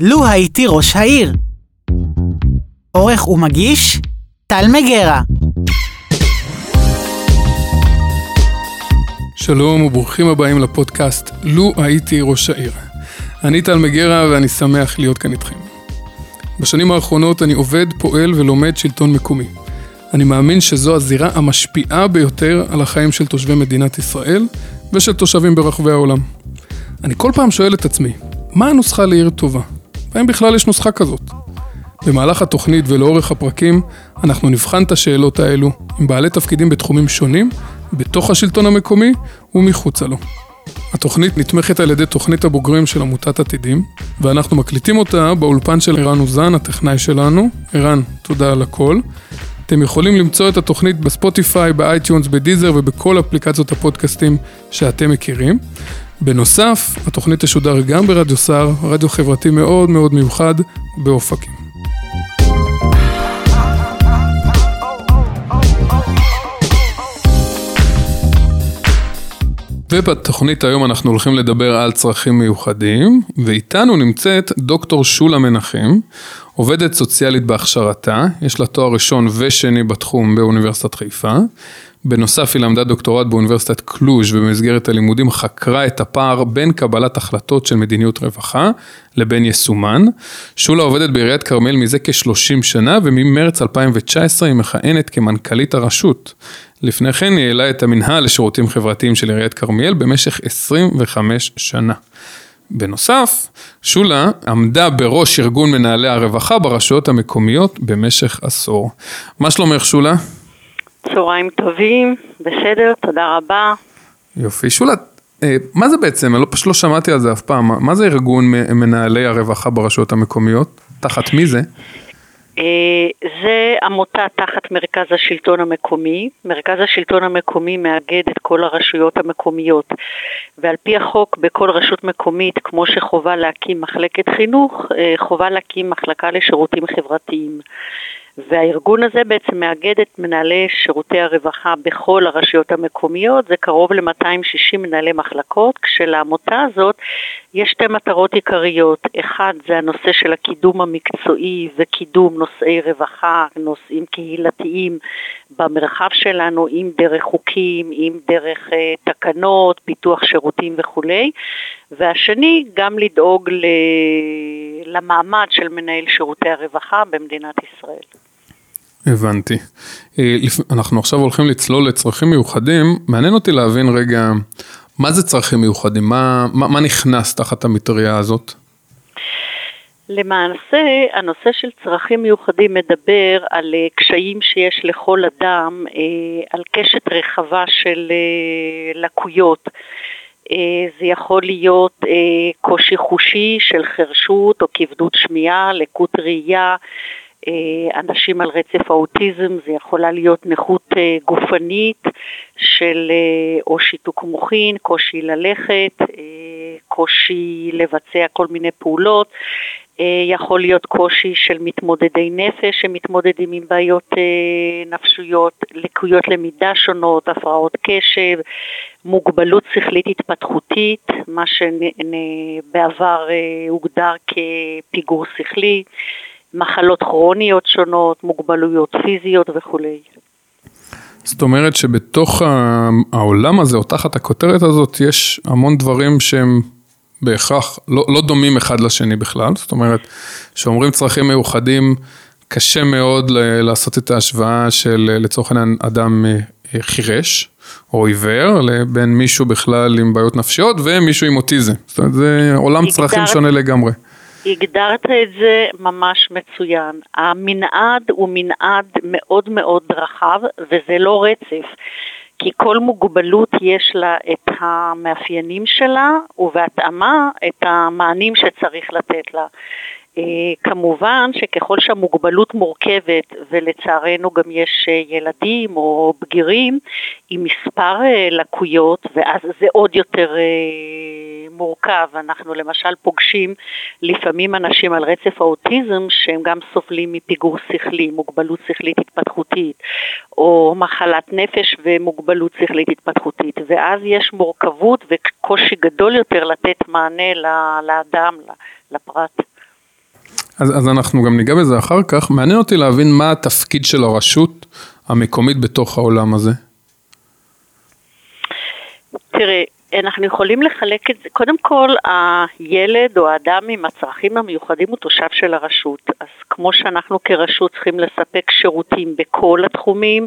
לו הייתי ראש העיר. עורך ומגיש, טל מגרה. שלום וברוכים הבאים לפודקאסט לו הייתי ראש העיר. אני טל מגרה ואני שמח להיות כאן איתכם. בשנים האחרונות אני עובד, פועל ולומד שלטון מקומי. אני מאמין שזו הזירה המשפיעה ביותר על החיים של תושבי מדינת ישראל ושל תושבים ברחבי העולם. אני כל פעם שואל את עצמי, מה הנוסחה לעיר טובה? והאם בכלל יש נוסחה כזאת? במהלך התוכנית ולאורך הפרקים, אנחנו נבחן את השאלות האלו עם בעלי תפקידים בתחומים שונים, בתוך השלטון המקומי ומחוצה לו. התוכנית נתמכת על ידי תוכנית הבוגרים של עמותת עתידים, ואנחנו מקליטים אותה באולפן של ערן אוזן, הטכנאי שלנו. ערן, תודה על הכל. אתם יכולים למצוא את התוכנית בספוטיפיי, באייטיונס, בדיזר ובכל אפליקציות הפודקאסטים שאתם מכירים. בנוסף, התוכנית תשודר גם ברדיו סער, רדיו חברתי מאוד מאוד מיוחד באופקים. ובתוכנית היום אנחנו הולכים לדבר על צרכים מיוחדים, ואיתנו נמצאת דוקטור שולה מנחם, עובדת סוציאלית בהכשרתה, יש לה תואר ראשון ושני בתחום באוניברסיטת חיפה. בנוסף היא למדה דוקטורט באוניברסיטת קלוז' ובמסגרת הלימודים חקרה את הפער בין קבלת החלטות של מדיניות רווחה לבין יישומן. שולה עובדת בעיריית כרמל מזה כ-30 שנה וממרץ 2019 היא מכהנת כמנכ"לית הרשות. לפני כן היא העלה את המנהל לשירותים חברתיים של עיריית כרמיאל במשך 25 שנה. בנוסף, שולה עמדה בראש ארגון מנהלי הרווחה ברשויות המקומיות במשך עשור. מה שלומך שולה? צהריים טובים, בסדר, תודה רבה. יופי. שולה, אה, מה זה בעצם? אני לא, פשוט לא שמעתי על זה אף פעם. מה זה ארגון מנהלי הרווחה ברשויות המקומיות? תחת מי זה? אה, זה עמותה תחת מרכז השלטון המקומי. מרכז השלטון המקומי מאגד את כל הרשויות המקומיות, ועל פי החוק בכל רשות מקומית, כמו שחובה להקים מחלקת חינוך, אה, חובה להקים מחלקה לשירותים חברתיים. והארגון הזה בעצם מאגד את מנהלי שירותי הרווחה בכל הרשויות המקומיות, זה קרוב ל-260 מנהלי מחלקות, כשלעמותה הזאת יש שתי מטרות עיקריות, אחד זה הנושא של הקידום המקצועי וקידום נושאי רווחה, נושאים קהילתיים במרחב שלנו, אם דרך חוקים, אם דרך uh, תקנות, פיתוח שירותים וכולי, והשני גם לדאוג ל... למעמד של מנהל שירותי הרווחה במדינת ישראל. הבנתי. אה, אנחנו עכשיו הולכים לצלול לצרכים מיוחדים, מעניין אותי להבין רגע, מה זה צרכים מיוחדים? מה, מה, מה נכנס תחת המטריה הזאת? למעשה, הנושא של צרכים מיוחדים מדבר על אה, קשיים שיש לכל אדם, אה, על קשת רחבה של לקויות. זה יכול להיות קושי חושי של חרשות או כבדות שמיעה, לקות ראייה, אנשים על רצף האוטיזם, זה יכולה להיות נכות אה, גופנית של אה, או שיתוק מוחין, קושי ללכת, קושי לבצע כל מיני פעולות, יכול להיות קושי של מתמודדי נפש שמתמודדים עם בעיות נפשיות, לקויות למידה שונות, הפרעות קשב, מוגבלות שכלית התפתחותית, מה שבעבר הוגדר כפיגור שכלי, מחלות כרוניות שונות, מוגבלויות פיזיות וכולי. זאת אומרת שבתוך העולם הזה, או תחת הכותרת הזאת, יש המון דברים שהם בהכרח לא, לא דומים אחד לשני בכלל. זאת אומרת, כשאומרים צרכים מיוחדים, קשה מאוד לעשות את ההשוואה של לצורך העניין אדם אה, חירש או עיוור, לבין מישהו בכלל עם בעיות נפשיות ומישהו עם אוטיזם. זאת אומרת, זה עולם צרכים שונה לגמרי. הגדרת את זה ממש מצוין. המנעד הוא מנעד מאוד מאוד רחב וזה לא רצף. כי כל מוגבלות יש לה את המאפיינים שלה ובהתאמה את המענים שצריך לתת לה. אה, כמובן שככל שהמוגבלות מורכבת, ולצערנו גם יש אה, ילדים או בגירים עם מספר אה, לקויות, ואז זה עוד יותר מורכב. אנחנו למשל פוגשים לפעמים אנשים על רצף האוטיזם שהם גם סובלים מפיגור שכלי, מוגבלות שכלית התפתחותית, או מחלת נפש ומוגבלות שכלית התפתחותית, ואז יש מורכבות וקושי גדול יותר לתת מענה לאדם, לפרט. אז, אז אנחנו גם ניגע בזה אחר כך. מעניין אותי להבין מה התפקיד של הרשות המקומית בתוך העולם הזה. תראה, אנחנו יכולים לחלק את זה, קודם כל הילד או האדם עם הצרכים המיוחדים הוא תושב של הרשות, אז כמו שאנחנו כרשות צריכים לספק שירותים בכל התחומים,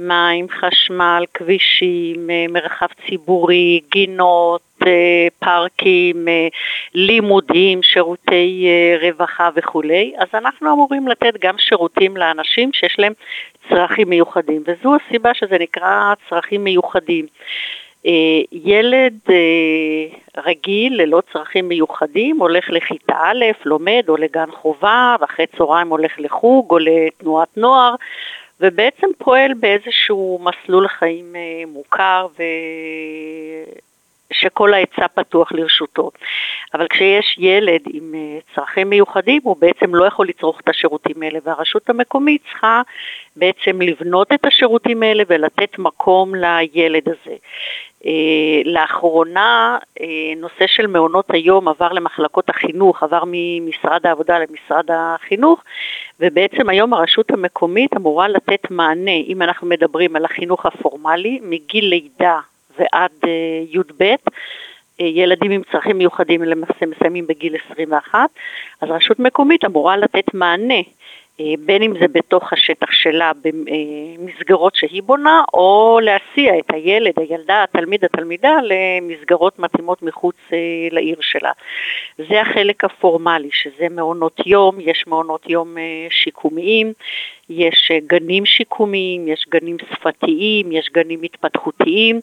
מים, חשמל, כבישים, אה, מרחב ציבורי, גינות, אה, פארקים, אה, לימודים, שירותי רווחה וכולי, אז אנחנו אמורים לתת גם שירותים לאנשים שיש להם צרכים מיוחדים, וזו הסיבה שזה נקרא צרכים מיוחדים. ילד רגיל ללא צרכים מיוחדים הולך לכיתה א', לומד או לגן חובה, ואחרי צהריים הולך לחוג או לתנועת נוער, ובעצם פועל באיזשהו מסלול חיים אה, מוכר ו... שכל ההיצע פתוח לרשותו. אבל כשיש ילד עם אה, צרכים מיוחדים, הוא בעצם לא יכול לצרוך את השירותים האלה, והרשות המקומית צריכה בעצם לבנות את השירותים האלה ולתת מקום לילד הזה. אה, לאחרונה אה, נושא של מעונות היום עבר למחלקות החינוך, עבר ממשרד העבודה למשרד החינוך, ובעצם היום הרשות המקומית אמורה לתת מענה, אם אנחנו מדברים על החינוך הפורמלי, מגיל לידה ועד י"ב, ילדים עם צרכים מיוחדים למעשה מסיימים בגיל 21, אז רשות מקומית אמורה לתת מענה אה, בין אם זה בתוך השטח שלה במסגרות שהיא בונה, או להסיע את הילד, הילדה, התלמיד, התלמידה למסגרות מתאימות מחוץ אה, לעיר שלה. זה החלק הפורמלי, שזה מעונות יום, יש מעונות יום אה, שיקומיים, יש גנים שיקומיים, יש גנים שפתיים, יש גנים התפתחותיים,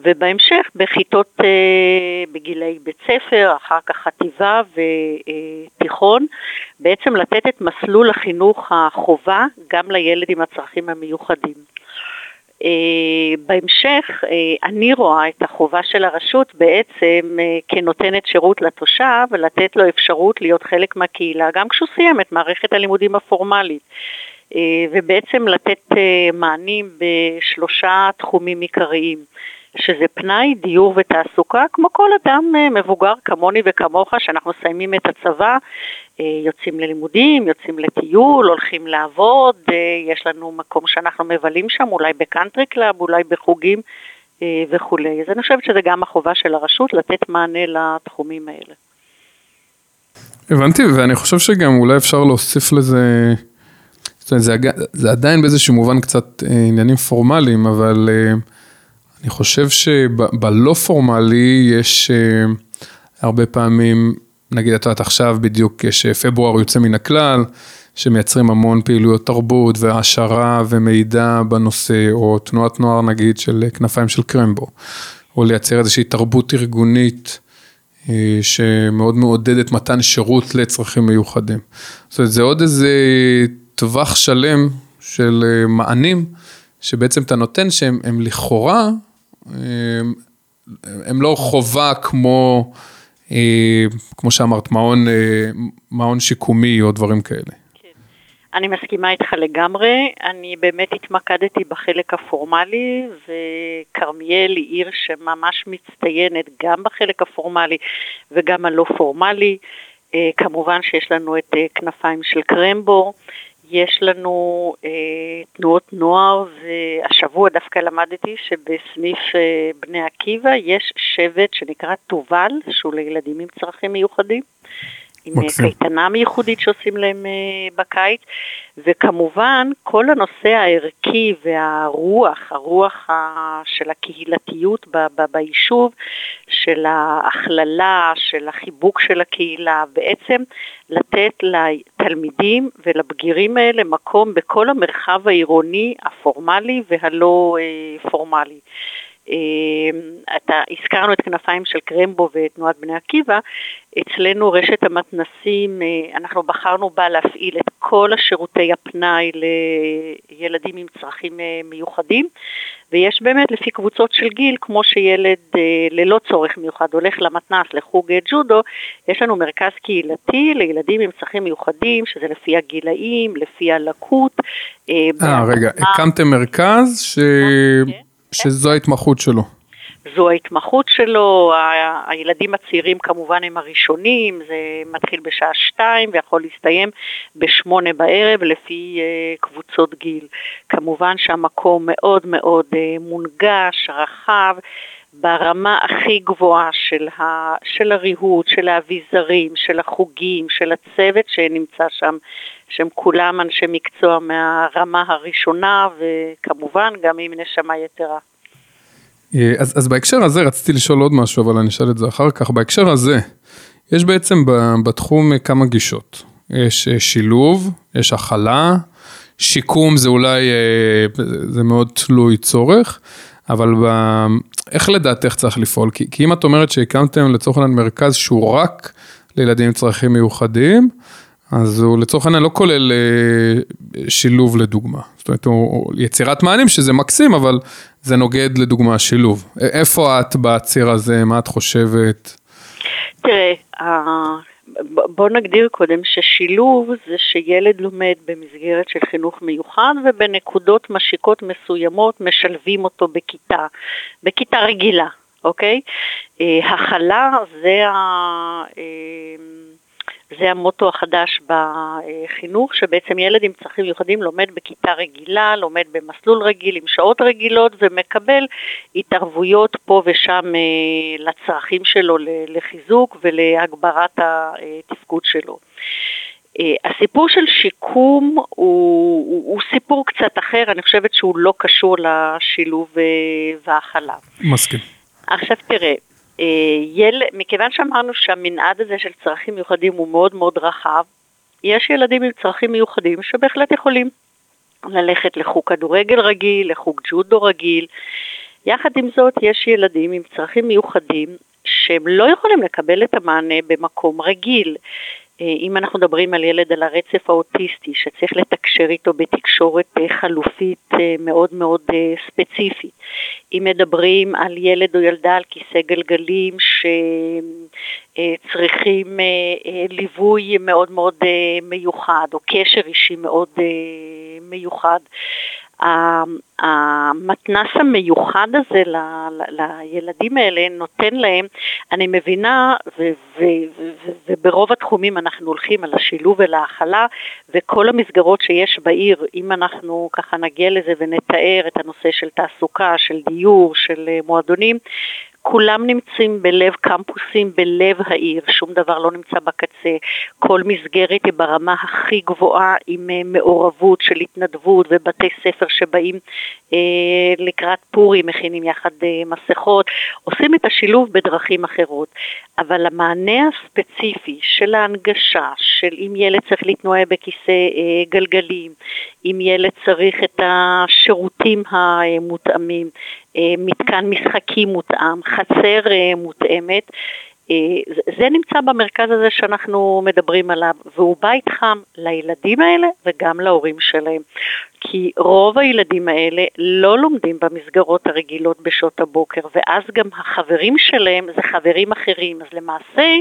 ובהמשך בכיתות בגילי בית ספר, אחר כך חטיבה ותיכון, בעצם לתת את מסלול החינוך החובה גם לילד עם הצרכים המיוחדים. בהמשך אני רואה את החובה של הרשות בעצם כנותנת שירות לתושב ולתת לו אפשרות להיות חלק מהקהילה גם כשהוא סיים את מערכת הלימודים הפורמלית ובעצם לתת מענים בשלושה תחומים עיקריים. שזה פנאי, דיור ותעסוקה, כמו כל אדם אה, מבוגר כמוני וכמוך, שאנחנו מסיימים את הצבא, אה, יוצאים ללימודים, יוצאים לטיול, הולכים לעבוד, אה, יש לנו מקום שאנחנו מבלים שם, אולי בקאנטרי קלאב, אולי בחוגים וכולי. אז אני חושבת שזה גם החובה של הרשות לתת מענה לתחומים האלה. הבנתי, ואני חושב שגם אולי אפשר להוסיף לזה, זה, זה, זה עדיין באיזשהו מובן קצת עניינים פורמליים, אבל... אני חושב שבלא פורמלי יש אה, הרבה פעמים, נגיד את יודעת עכשיו בדיוק יש אה, יוצא מן הכלל, שמייצרים המון פעילויות תרבות והעשרה ומידע בנושא, או תנועת נוער נגיד של כנפיים של קרמבו, או לייצר איזושהי תרבות ארגונית. אה, שמאוד מעודדת מתן שירות לצרכים מיוחדים. זאת אומרת, זה עוד איזה טווח שלם של מענים שבעצם אתה נותן שהם לכאורה הם לא חובה כמו, אה, כמו שאמרת, מעון, אה, מעון שיקומי או דברים כאלה. כן. אני מסכימה איתך לגמרי, אני באמת התמקדתי בחלק הפורמלי וכרמיאל היא עיר שממש מצטיינת גם בחלק הפורמלי וגם הלא פורמלי, אה, כמובן שיש לנו את כנפיים של קרמבו, יש לנו אה, תנועות נוער, והשבוע דווקא למדתי שבסניף אה, בני עקיבא יש שבט שנקרא תובל, שהוא לילדים עם צרכים מיוחדים. עם אה, מקסים. קייטנה מיוחדית שעושים להם uh, בקיץ, וכמובן כל הנושא הערכי והרוח, הרוח של הקהילתיות ב, ב, ביישוב, של ההכללה, של החיבוק של הקהילה, בעצם לתת לתלמידים ולבגירים האלה מקום בכל המרחב העירוני הפורמלי והלא uh, פורמלי. אמ, אתה, הזכרנו את כנפיים של קרמבו ותנועת בני עקיבא, אצלנו רשת המתנסים, אה, אנחנו בחרנו בה להפעיל את כל השירותי הפנאי לילדים עם צרכים אה, מיוחדים, ויש באמת לפי קבוצות של גיל, כמו שילד אה, ללא צורך מיוחד הולך למתנ"ס, לחוג ג'ודו, יש לנו מרכז קהילתי לילדים עם צרכים מיוחדים, שזה לפי הגילאים, לפי הלקות. אה, רגע, הקמתם מרכז ש... כן. שזו ההתמחות שלו. זו ההתמחות שלו, הילדים הצעירים כמובן הם הראשונים, זה מתחיל בשעה שתיים ויכול להסתיים בשמונה בערב לפי אה, קבוצות גיל. כמובן שהמקום מאוד מאוד אה, מונגש, רחב. ברמה הכי גבוהה של, ה, של הריהוט, של האביזרים, של החוגים, של הצוות שנמצא שם, שהם כולם אנשי מקצוע מהרמה הראשונה וכמובן גם עם נשמה יתרה. אה, אז, אז בהקשר הזה רציתי לשאול עוד משהו, אבל אני אשאל את זה אחר כך. בהקשר הזה, יש בעצם בתחום כמה גישות. יש אה, שילוב, יש הכלה, שיקום זה אולי, אה, זה מאוד תלוי צורך, אבל ב... איך לדעתך צריך לפעול? כי, כי אם את אומרת שהקמתם לצורך העניין מרכז שהוא רק לילדים עם צרכים מיוחדים, אז הוא לצורך העניין לא כולל אה, שילוב לדוגמה. זאת אומרת, הוא יצירת מענים שזה מקסים, אבל זה נוגד לדוגמה שילוב. איפה את בציר הזה, מה את חושבת? תראה, בוא נגדיר קודם ששילוב זה שילד לומד במסגרת של חינוך מיוחד ובנקודות משיקות מסוימות משלבים אותו בכיתה, בכיתה רגילה, אוקיי? אה, הכלה זה ה... זה המוטו החדש בחינוך, שבעצם ילד עם צרכים מיוחדים לומד בכיתה רגילה, לומד במסלול רגיל עם שעות רגילות ומקבל התערבויות פה ושם אה, לצרכים שלו לחיזוק ולהגברת התפקוד שלו. אה, הסיפור של שיקום הוא, הוא, הוא סיפור קצת אחר, אני חושבת שהוא לא קשור לשילוב אה, והכלה. מסכים. עכשיו תראה, אה, יל... מכיוון שאמרנו שהמנעד הזה של צרכים מיוחדים הוא מאוד מאוד רחב, יש ילדים עם צרכים מיוחדים שבהחלט יכולים ללכת לחוג כדורגל רגיל, לחוג ג'ודו רגיל. יחד עם זאת, יש ילדים עם צרכים מיוחדים שהם לא יכולים לקבל את המענה במקום רגיל. אה, אם אנחנו מדברים על ילד על הרצף האוטיסטי שצריך לתקשר איתו בתקשורת אה, חלופית אה, מאוד מאוד ספציפית, אם מדברים על ילד או ילדה על כיסא גלגלים שצריכים ליווי מאוד מאוד מיוחד או קשר אישי מאוד מיוחד, המתנס המיוחד הזה ל, ל, לילדים האלה נותן להם, אני מבינה, ו, ו, ו, וברוב התחומים אנחנו הולכים על השילוב ולהכלה, וכל המסגרות שיש בעיר, אם אנחנו ככה נגיע לזה ונתאר את הנושא של תעסוקה, של דיור, של אה, מועדונים, כולם נמצאים בלב קמפוסים, בלב העיר, שום דבר לא נמצא בקצה. כל מסגרת היא ברמה הכי גבוהה עם אה, מעורבות של התנדבות ובתי ספר שבאים אה, לקראת פורים, מכינים יחד אה, מסכות, עושים את השילוב בדרכים אחרות. אבל המענה הספציפי של ההנגשה, של אם ילד צריך להתנועה בכיסא אה, גלגלים, אם ילד צריך את השירותים המותאמים, מתקן משחקים מותאם, חצר אה, מותאמת, אה, זה נמצא במרכז הזה שאנחנו מדברים עליו, והוא בית חם לילדים האלה וגם להורים שלהם. כי רוב הילדים האלה לא לומדים במסגרות הרגילות בשעות הבוקר, ואז גם החברים שלהם זה חברים אחרים, אז למעשה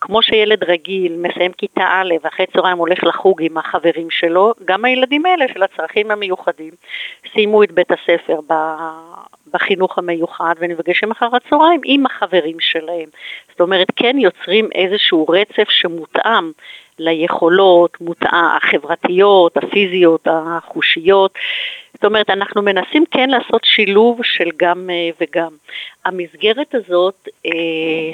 כמו שילד רגיל מסיים כיתה א' ואחרי צהריים הולך לחוג עם החברים שלו, גם הילדים האלה של הצרכים המיוחדים סיימו את בית הספר בחינוך המיוחד ונפגשים אחר הצהריים עם החברים שלהם. זאת אומרת, כן יוצרים איזשהו רצף שמותאם ליכולות, מותאם, החברתיות, הפיזיות, החושיות. זאת אומרת, אנחנו מנסים כן לעשות שילוב של גם אה, וגם. המסגרת הזאת אה,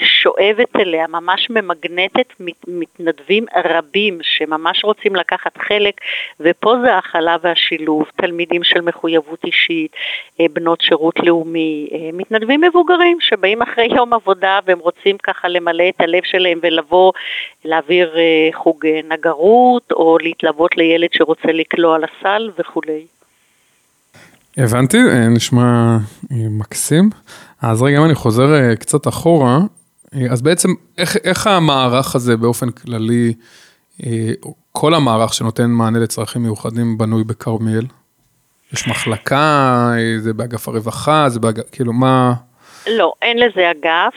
שואבת אליה, ממש ממגנטת מתנדבים רבים שממש רוצים לקחת חלק, ופה זה ההכלה והשילוב, תלמידים של מחויבות אישית, אה, בנות שירות לאומי, מתנדבים מבוגרים שבאים אחרי יום עבודה והם רוצים ככה למלא את הלב שלהם ולבוא, להעביר חוג נגרות, או להתלוות לילד שרוצה לקלוע על הסל וכולי. הבנתי, אה, נשמע אה, מקסים. אז רגע, אם אני חוזר אה, קצת אחורה, אז בעצם איך, איך המערך הזה באופן כללי, כל המערך שנותן מענה לצרכים מיוחדים בנוי בכרמיאל? יש מחלקה, זה באגף הרווחה, זה באגף, כאילו מה... לא, אין לזה אגף,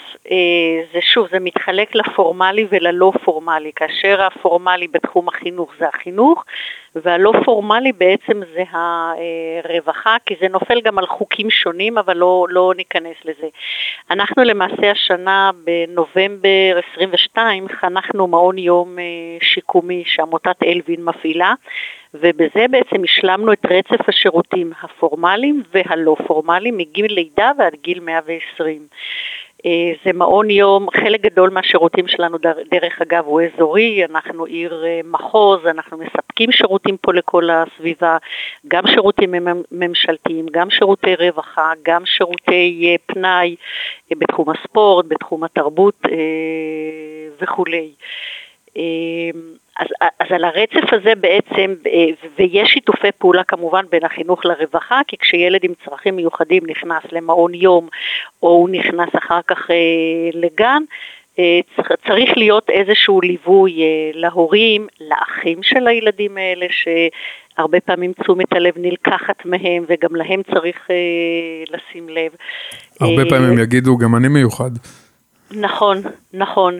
זה שוב, זה מתחלק לפורמלי וללא פורמלי, כאשר הפורמלי בתחום החינוך זה החינוך, והלא פורמלי בעצם זה הרווחה, כי זה נופל גם על חוקים שונים, אבל לא, לא ניכנס לזה. אנחנו למעשה השנה בנובמבר 22 חנכנו מעון יום אה, שיקומי שעמותת אלווין מפעילה, ובזה בעצם השלמנו את רצף השירותים הפורמליים והלא פורמליים מגיל לידה ועד גיל 120. אה, זה מעון יום, חלק גדול מהשירותים שלנו דרך אגב הוא אזורי, אנחנו עיר אה, מחוז, אנחנו מספקים שירותים פה לכל הסביבה, גם שירותים ממשלתיים, גם שירותי רווחה, גם שירותי אה, פנאי בתחום הספורט, בתחום התרבות וכולי. אז, אז על הרצף הזה בעצם, אה, ויש שיתופי פעולה כמובן בין החינוך לרווחה, כי כשילד עם צרכים מיוחדים נכנס למעון יום, או הוא נכנס אחר כך אה, לגן, אה, צריך להיות איזשהו ליווי להורים, לאחים של הילדים האלה, שהרבה פעמים תשומת הלב נלקחת מהם, וגם להם צריך לשים לב. הרבה פעמים יגידו, גם אני מיוחד. נכון, נכון.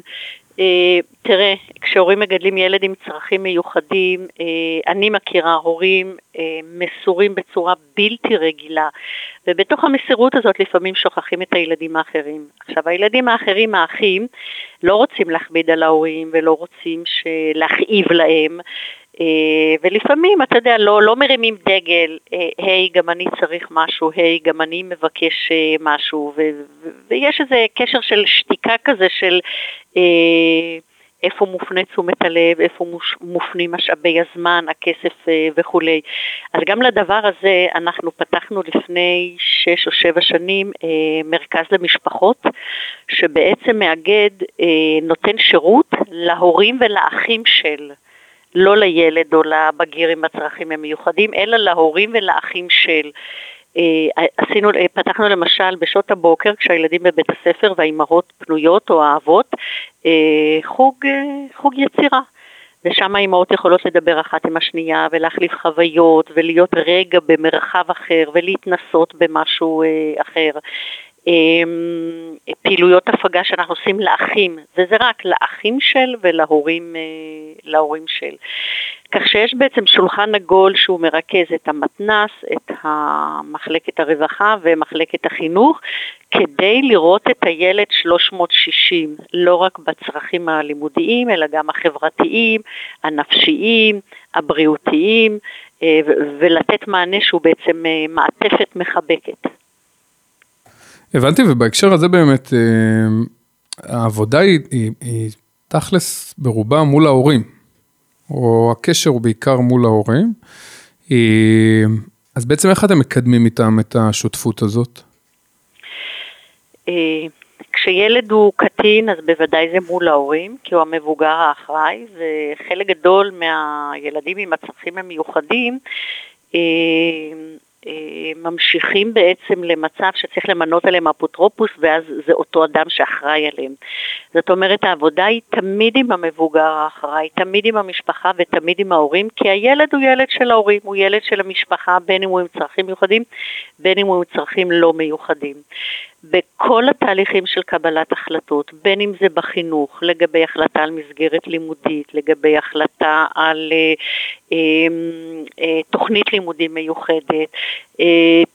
אה, תראה, כשהורים מגדלים ילד עם צרכים מיוחדים, אה, אני מכירה הורים אה, מסורים בצורה בלתי רגילה, ובתוך המסירות הזאת לפעמים שוכחים את הילדים האחרים. עכשיו, הילדים האחרים, האחים, לא רוצים להכביד על ההורים ולא רוצים להכאיב להם, ולפעמים, אתה יודע, לא, לא מרימים דגל, היי, גם אני צריך משהו, היי, גם אני מבקש משהו, ו, ויש איזה קשר של שתיקה כזה של אה, איפה מופנה תשומת הלב, איפה מופנים משאבי הזמן, הכסף אה, וכולי. אז גם לדבר הזה אנחנו פתחנו לפני שש או שבע שנים אה, מרכז למשפחות, שבעצם מאגד, נותן שירות להורים ולאחים של. לא לילד או לבגיר עם הצרכים המיוחדים, אלא להורים ולאחים של. אה, עשינו, אה, פתחנו למשל בשעות הבוקר כשהילדים בבית הספר והאימהות פנויות או האבות אה, חוג, חוג יצירה ושם האימהות יכולות לדבר אחת עם השנייה ולהחליף חוויות ולהיות רגע במרחב אחר ולהתנסות במשהו אחר. פעילויות הפגה שאנחנו עושים לאחים, וזה רק לאחים של ולהורים של. כך שיש בעצם שולחן עגול שהוא מרכז את המתנ"ס, את מחלקת הרווחה ומחלקת החינוך, כדי לראות את הילד 360, לא רק בצרכים הלימודיים, אלא גם החברתיים, הנפשיים, הבריאותיים, אה, ולתת מענה שהוא בעצם אה, מעטפת מחבקת. הבנתי, ובהקשר הזה באמת, אה, העבודה היא, היא, היא תכלס ברובה מול ההורים. או הקשר הוא בעיקר מול ההורים. אה, אז בעצם איך אתם מקדמים איתם את השותפות הזאת? אה, כשילד הוא קטין אז בוודאי זה מול ההורים, כי הוא המבוגר האחראי, וחלק גדול מהילדים עם הצרכים המיוחדים ממשיכים בעצם למצב שצריך למנות עליהם אפוטרופוס ואז זה אותו אדם שאחראי עליהם. זאת אומרת העבודה היא תמיד עם המבוגר האחראי, תמיד עם המשפחה ותמיד עם ההורים, כי הילד הוא ילד של ההורים, הוא ילד של המשפחה, בין אם הוא עם צרכים מיוחדים, בין אם הוא עם צרכים לא מיוחדים. בכל התהליכים של קבלת החלטות, בין אם זה בחינוך, לגבי החלטה על מסגרת לימודית, לגבי החלטה על אה, אה, אה, תוכנית לימודים מיוחדת,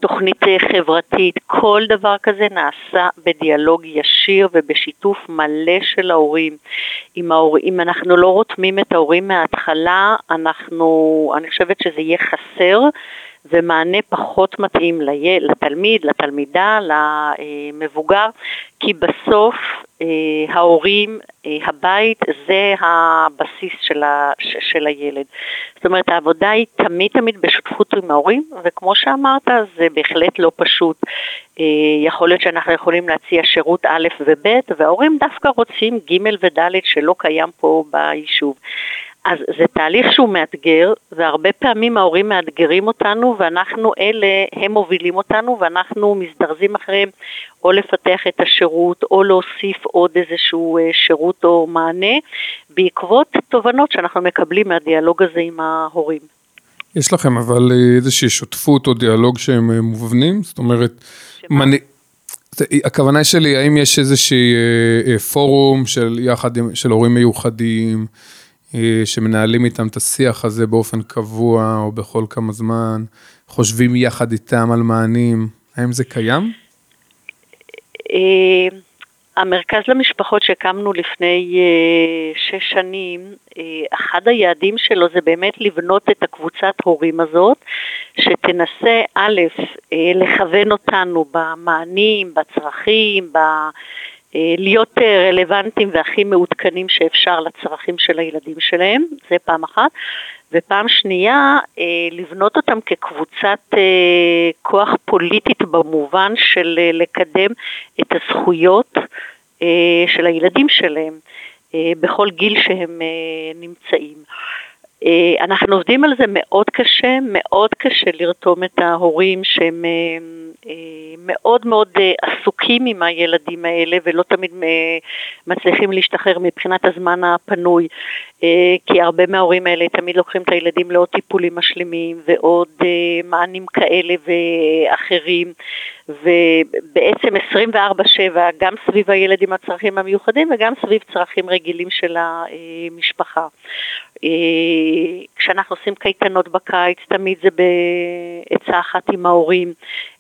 תוכנית אה, חברתית, כל דבר כזה נעשה בדיאלוג ישיר ובשיתוף מלא של ההורים. אם, ההור, אם אנחנו לא רותמים את ההורים מההתחלה, אנחנו, אני חושבת שזה יהיה חסר. ומענה פחות מתאים לתלמיד, לתלמידה, למבוגר, כי בסוף אה, ההורים, אה, הבית, זה הבסיס של, ה, של הילד. זאת אומרת, העבודה היא תמיד תמיד בשותפות עם ההורים, וכמו שאמרת, זה בהחלט לא פשוט. אה, יכול להיות שאנחנו יכולים להציע שירות א' וב', וההורים דווקא רוצים ג' וד' שלא קיים פה ביישוב. אז זה תהליך שהוא מאתגר, והרבה פעמים ההורים מאתגרים אותנו, ואנחנו אלה, הם מובילים אותנו, ואנחנו מזדרזים אחריהם או לפתח את השירות, או להוסיף עוד איזשהו אה, שירות או מענה, בעקבות תובנות שאנחנו מקבלים מהדיאלוג הזה עם ההורים. יש לכם אבל אה, איזושהי שותפות או דיאלוג שהם אה, מובנים? זאת אומרת, מנ... הכוונה שלי, האם יש איזשהי פורום של יחד של הורים מיוחדים? אה, שמנהלים איתם את השיח הזה באופן קבוע או בכל כמה זמן, חושבים יחד איתם על מענים, האם זה קיים? אה, המרכז למשפחות שהקמנו לפני uh, שש שנים, אחד היעדים שלו זה באמת לבנות את הקבוצת הורים הזאת, שתנסה א', לכוון אותנו במענים, בצרכים, ב... להיות רלוונטיים והכי מעודכנים שאפשר לצרכים של הילדים שלהם, זה פעם אחת. ופעם שנייה, לבנות אותם כקבוצת כוח פוליטית במובן של לקדם את הזכויות של הילדים שלהם בכל גיל שהם נמצאים. אנחנו עובדים על זה מאוד קשה, מאוד קשה לרתום את ההורים שהם מאוד מאוד אה, עסוקים עם הילדים האלה ולא תמיד אה, מצליחים להשתחרר מבחינת הזמן הפנוי, אה, כי הרבה מההורים האלה תמיד לוקחים את הילדים לעוד טיפולים משלימים ועוד מענים כאלה ואחרים, ובעצם 24/7 גם סביב הילד עם הצרכים המיוחדים וגם סביב צרכים רגילים של המשפחה. כשאנחנו עושים קייטנות בקיץ, תמיד זה בעצה אחת עם ההורים.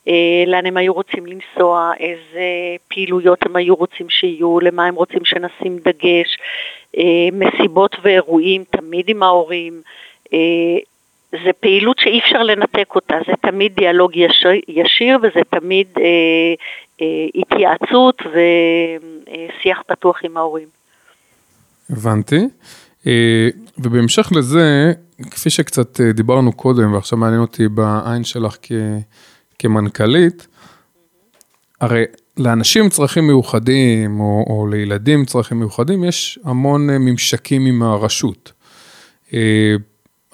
אה, לאן הם היו רוצים לנסוע, איזה פעילויות הם היו רוצים שיהיו, למה הם רוצים שנשים דגש, אה, מסיבות ואירועים תמיד עם ההורים. אה, זה פעילות שאי אפשר לנתק אותה, זה תמיד דיאלוג ישיר, ישיר וזה תמיד אה, אה, התייעצות ושיח פתוח עם ההורים. הבנתי. ובהמשך לזה, כפי שקצת דיברנו קודם, ועכשיו מעניין אותי בעין שלך כ... כמנכ"לית, הרי לאנשים עם צרכים מיוחדים, או, או לילדים עם צרכים מיוחדים, יש המון אה, ממשקים עם הרשות. אה,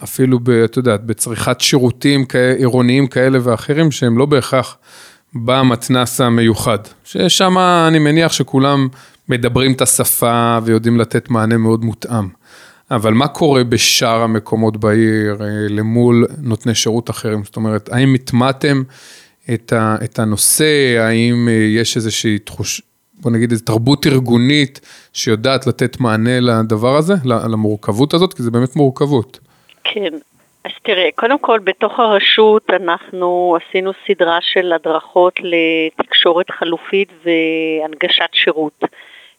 אפילו, ב, את יודעת, בצריכת שירותים עירוניים כאלה ואחרים, שהם לא בהכרח במתנס המיוחד. ששם אני מניח שכולם מדברים את השפה ויודעים לתת מענה מאוד מותאם. אבל מה קורה בשאר המקומות בעיר אה, למול נותני שירות אחרים? זאת אומרת, האם הטמעתם את, את הנושא, האם אה, יש איזושהי תחוש, בוא נגיד איזו תרבות ארגונית שיודעת לתת מענה לדבר הזה, למורכבות הזאת? כי זה באמת מורכבות. כן, אז תראה, קודם כל בתוך הרשות אנחנו עשינו סדרה של הדרכות לתקשורת חלופית והנגשת שירות.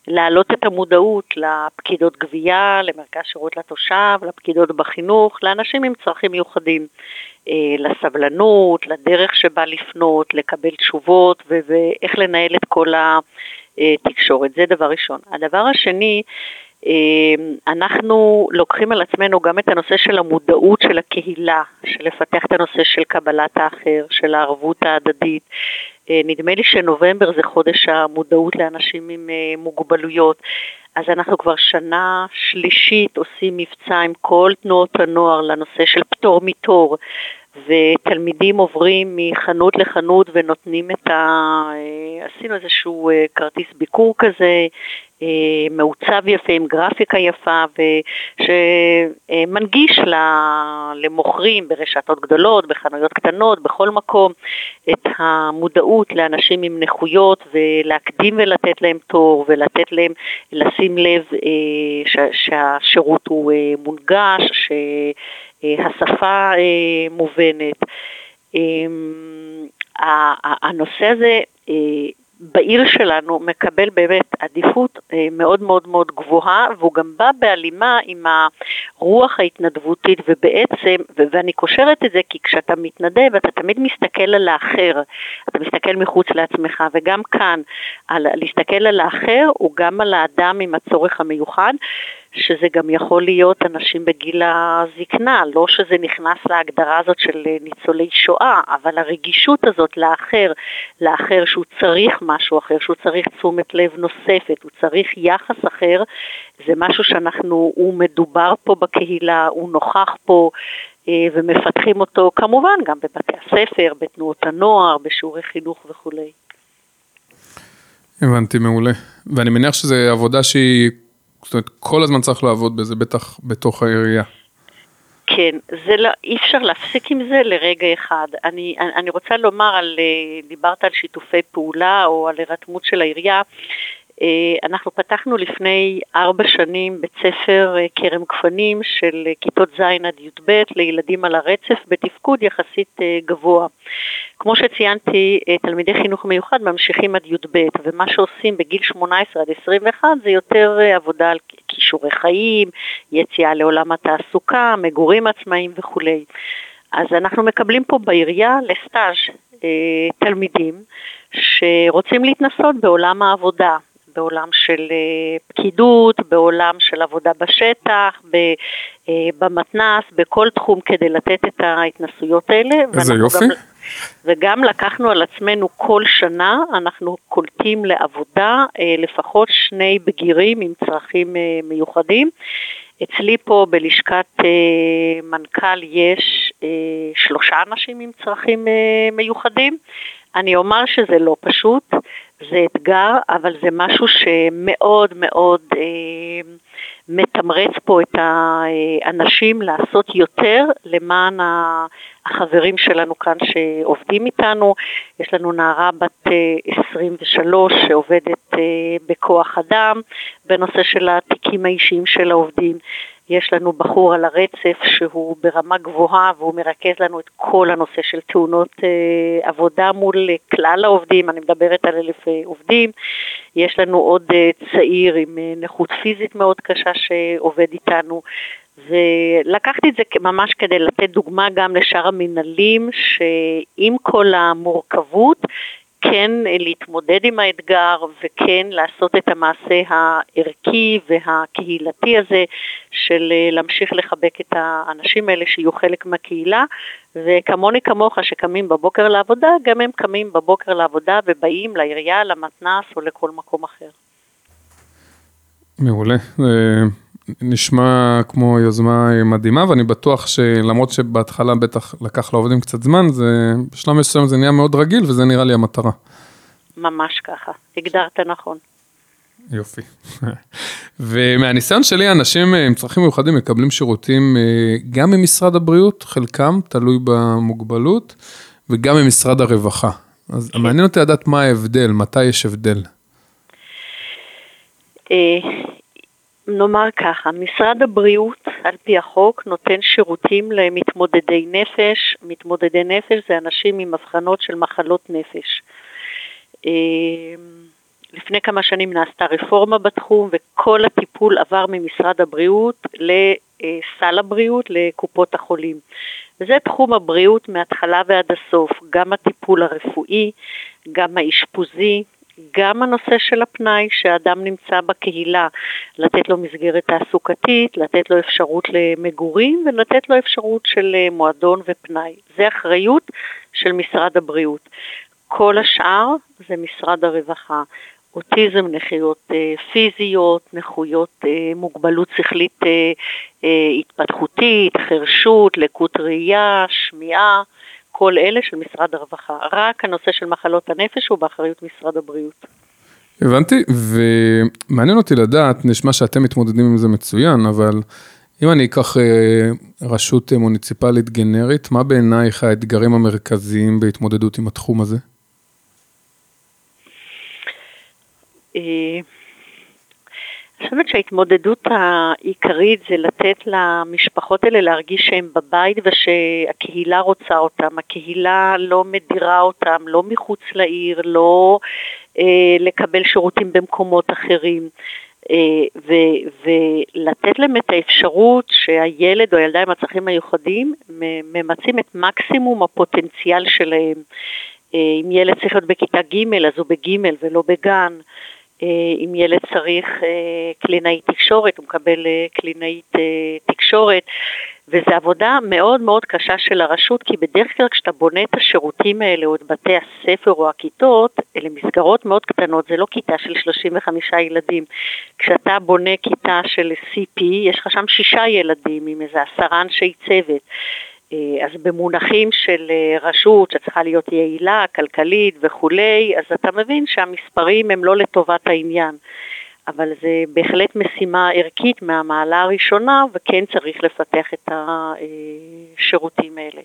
להעלות את המודעות לפקידות גבייה, למרכז שירות לתושב, לפקידות בחינוך, לאנשים עם צרכים מיוחדים, אה, לסבלנות, לדרך שבה לפנות, לקבל תשובות ואיך לנהל את כל התקשורת, זה דבר ראשון. הדבר השני, אה, אנחנו לוקחים על עצמנו גם את הנושא של המודעות של הקהילה, של לפתח את הנושא של קבלת האחר, של הערבות ההדדית, נדמה לי שנובמבר זה חודש המודעות לאנשים עם אה, מוגבלויות. אז אנחנו כבר שנה שלישית עושים מבצע עם כל תנועות הנוער לנושא של פטור מתור, ותלמידים עוברים מחנות לחנות ונותנים את ה... אה, עשינו איזשהו כרטיס ביקור כזה, אה, מעוצב יפה עם גרפיקה יפה ושמנגיש למוכרים ברשתות גדולות, בחנויות קטנות, בכל מקום את המודעות לאנשים עם נכויות ולהקדים ולתת להם תור ולתת להם לשים לב אה, שהשירות הוא אה, מונגש, שהשפה מובנת. הנושא הזה בעיר שלנו מקבל באמת עדיפות אה, מאוד מאוד מאוד גבוהה והוא גם בא בהלימה עם הרוח ההתנדבותית ובעצם, ואני קושרת את זה כי כשאתה מתנדב אתה תמיד מסתכל על האחר, אתה מסתכל מחוץ לעצמך וגם כאן על, להסתכל על האחר הוא גם על האדם עם הצורך המיוחד שזה גם יכול להיות אנשים בגיל הזקנה, לא שזה נכנס להגדרה הזאת של ניצולי שואה, אבל הרגישות הזאת לאחר, לאחר שהוא צריך משהו אחר, שהוא צריך תשומת לב נוספת, הוא צריך יחס אחר, זה משהו שאנחנו, הוא מדובר פה בקהילה, הוא נוכח פה. אה, ומפתחים אותו כמובן גם בבתי הספר, בתנועות הנוער, בשיעורי חינוך וכולי. הבנתי, מעולה. ואני מניח שזו עבודה שהיא זאת אומרת, כל הזמן צריך לעבוד בזה, בטח בתוך העירייה. כן, זה לא, אי אפשר להפסיק עם זה לרגע אחד. אני, אני רוצה לומר על, אה, דיברת על שיתופי פעולה או על הירתמות של העירייה. אנחנו פתחנו לפני ארבע שנים בית ספר כרם גפנים של כיתות ז' עד י"ב לילדים על הרצף בתפקוד יחסית גבוה. כמו שציינתי, תלמידי חינוך מיוחד ממשיכים עד י"ב, ומה שעושים בגיל 18 עד 21 זה יותר עבודה על כישורי חיים, יציאה לעולם התעסוקה, מגורים עצמאיים וכולי. אז אנחנו מקבלים פה בעירייה לסטאז' תלמידים שרוצים להתנסות בעולם העבודה, בעולם של אה, פקידות, בעולם של עבודה בשטח, אה, במתנ"ס, בכל תחום כדי לתת את ההתנסויות האלה. איזה יופי. גם, וגם לקחנו על עצמנו כל שנה, אנחנו קולטים לעבודה אה, לפחות שני בגירים עם צרכים מיוחדים. אצלי פה בלשכת מנכ"ל יש שלושה אנשים עם צרכים מיוחדים. אני אומר שזה לא פשוט, זה אתגר, אבל זה משהו שמאוד מאוד אה, מתמרץ פה את האנשים לעשות יותר למען החברים שלנו כאן שעובדים איתנו. יש לנו נערה בת 23 אה, שעובדת אה, בכוח אדם בנושא של התיקים האישיים של העובדים. יש לנו בחור על הרצף שהוא ברמה גבוהה והוא מרכז לנו את כל הנושא של תאונות אה, עבודה מול אה, כלל העובדים, אני מדברת על אלף אה, עובדים. יש לנו עוד צעיר עם נכות פיזית מאוד קשה שעובד איתנו. ולקחתי את זה ממש כדי לתת דוגמה גם לשאר המנהלים שעם כל המורכבות כן להתמודד עם האתגר וכן לעשות את המעשה הערכי והקהילתי הזה של אה, להמשיך לחבק את האנשים האלה שיהיו חלק מהקהילה וכמוני כמוך שקמים בבוקר לעבודה, גם הם קמים בבוקר לעבודה ובאים לעירייה, למתנ"ס או לכל מקום אחר. מעולה. אה, נשמע כמו יוזמה מדהימה, ואני בטוח שלמרות שבהתחלה בטח לקח לעובדים קצת זמן, זה, בשלב מסוים זה נהיה מאוד רגיל, וזה נראה לי המטרה. ממש ככה, הגדרת נכון. יופי. ומהניסיון שלי, אנשים עם צרכים מיוחדים מקבלים שירותים אה, גם ממשרד הבריאות, חלקם תלוי במוגבלות, וגם ממשרד הרווחה. אז כן. מעניין אותי לדעת מה ההבדל, מתי יש הבדל. אה, נאמר ככה, משרד הבריאות על פי החוק נותן שירותים למתמודדי נפש, מתמודדי נפש זה אנשים עם אבחנות של מחלות נפש. אה, לפני כמה שנים נעשתה רפורמה בתחום וכל הטיפול עבר ממשרד הבריאות לסל הבריאות, לקופות החולים. וזה תחום הבריאות מההתחלה ועד הסוף, גם הטיפול הרפואי, גם האשפוזי, גם הנושא של הפנאי, שאדם נמצא בקהילה, לתת לו מסגרת תעסוקתית, לתת לו אפשרות למגורים ולתת לו אפשרות של אה, מועדון ופנאי. זה אחריות של משרד הבריאות. כל השאר זה משרד הרווחה. אוטיזם, נכויות אה, פיזיות, נכויות אה, מוגבלות שכלית התפתחותית, חרשות, לקות ראייה, שמיעה, כל אלה של משרד הרווחה. רק הנושא של מחלות הנפש הוא באחריות משרד הבריאות. הבנתי, ומעניין אותי לדעת, נשמע שאתם מתמודדים עם זה מצוין, אבל אם אני אקח אה, רשות מוניציפלית גנרית, מה בעינייך האתגרים המרכזיים בהתמודדות עם התחום הזה? חושבת שההתמודדות העיקרית זה לתת למשפחות האלה להרגיש שהן בבית ושהקהילה רוצה אותם, הקהילה לא מדירה אותם, לא מחוץ לעיר, לא אה, לקבל שירותים במקומות אחרים. אה, ו- ולתת להם את האפשרות שהילד או הילדה עם הצרכים המיוחדים ממצים את מקסימום הפוטנציאל שלהם. אה, אם ילד צריך להיות בכיתה ג' אז הוא בג' ולא בגן. אה, אם ילד צריך אה, קלינאית תקשורת, הוא מקבל אה, קלינאית תקשורת, וזו עבודה מאוד מאוד קשה של הרשות, כי בדרך כלל כשאתה בונה את השירותים האלה, או את בתי הספר או הכיתות, אלה מסגרות מאוד קטנות, זה לא כיתה של 35 ילדים. כשאתה בונה כיתה של CP, יש לך שם שישה ילדים עם איזה עשרה אנשי צוות. אה, אז במונחים של אה, רשות שצריכה להיות יעילה, כלכלית וכולי, אז אתה מבין שהמספרים הם לא לטובת העניין. אבל זה בהחלט משימה ערכית מהמעלה הראשונה וכן צריך לפתח את השירותים האלה.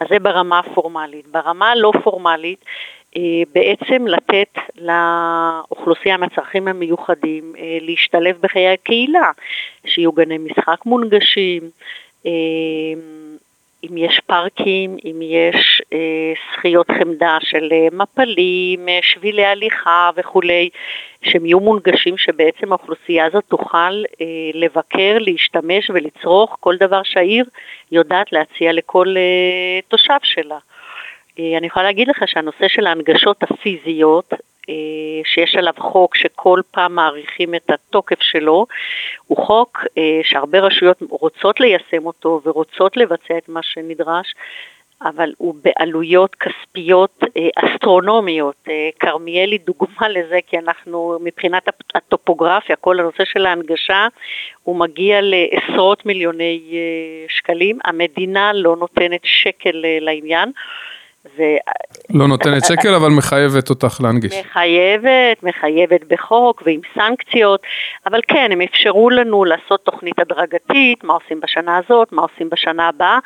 אז זה ברמה הפורמלית. ברמה הלא פורמלית בעצם לתת לאוכלוסייה מהצרכים המיוחדים להשתלב בחיי הקהילה, שיהיו גני משחק מונגשים, אם יש פארקים, אם יש אה, שחיות חמדה של אה, מפלים, אה, שבילי הליכה וכולי, שהם יהיו מונגשים שבעצם האוכלוסייה הזאת תוכל לבקר, להשתמש ולצרוך כל דבר שהעיר יודעת להציע לכל תושב שלה. אני יכולה להגיד לך שהנושא של ההנגשות הפיזיות שיש עליו חוק שכל פעם מאריכים את התוקף שלו, הוא חוק אה, שהרבה רשויות רוצות ליישם אותו ורוצות לבצע את מה שנדרש, אבל הוא בעלויות כספיות אה, אסטרונומיות. כרמיאל היא דוגמה לזה, כי אנחנו, מבחינת הטופוגרפיה, כל הנושא של ההנגשה, הוא מגיע לעשרות מיליוני שקלים. המדינה לא נותנת שקל לעניין. ו... לא נותנת שקל, אבל מחייבת אותך להנגיש. מחייבת, מחייבת בחוק ועם סנקציות, אבל כן, הם אפשרו לנו לעשות תוכנית הדרגתית, מה עושים בשנה הזאת, מה עושים בשנה הבאה,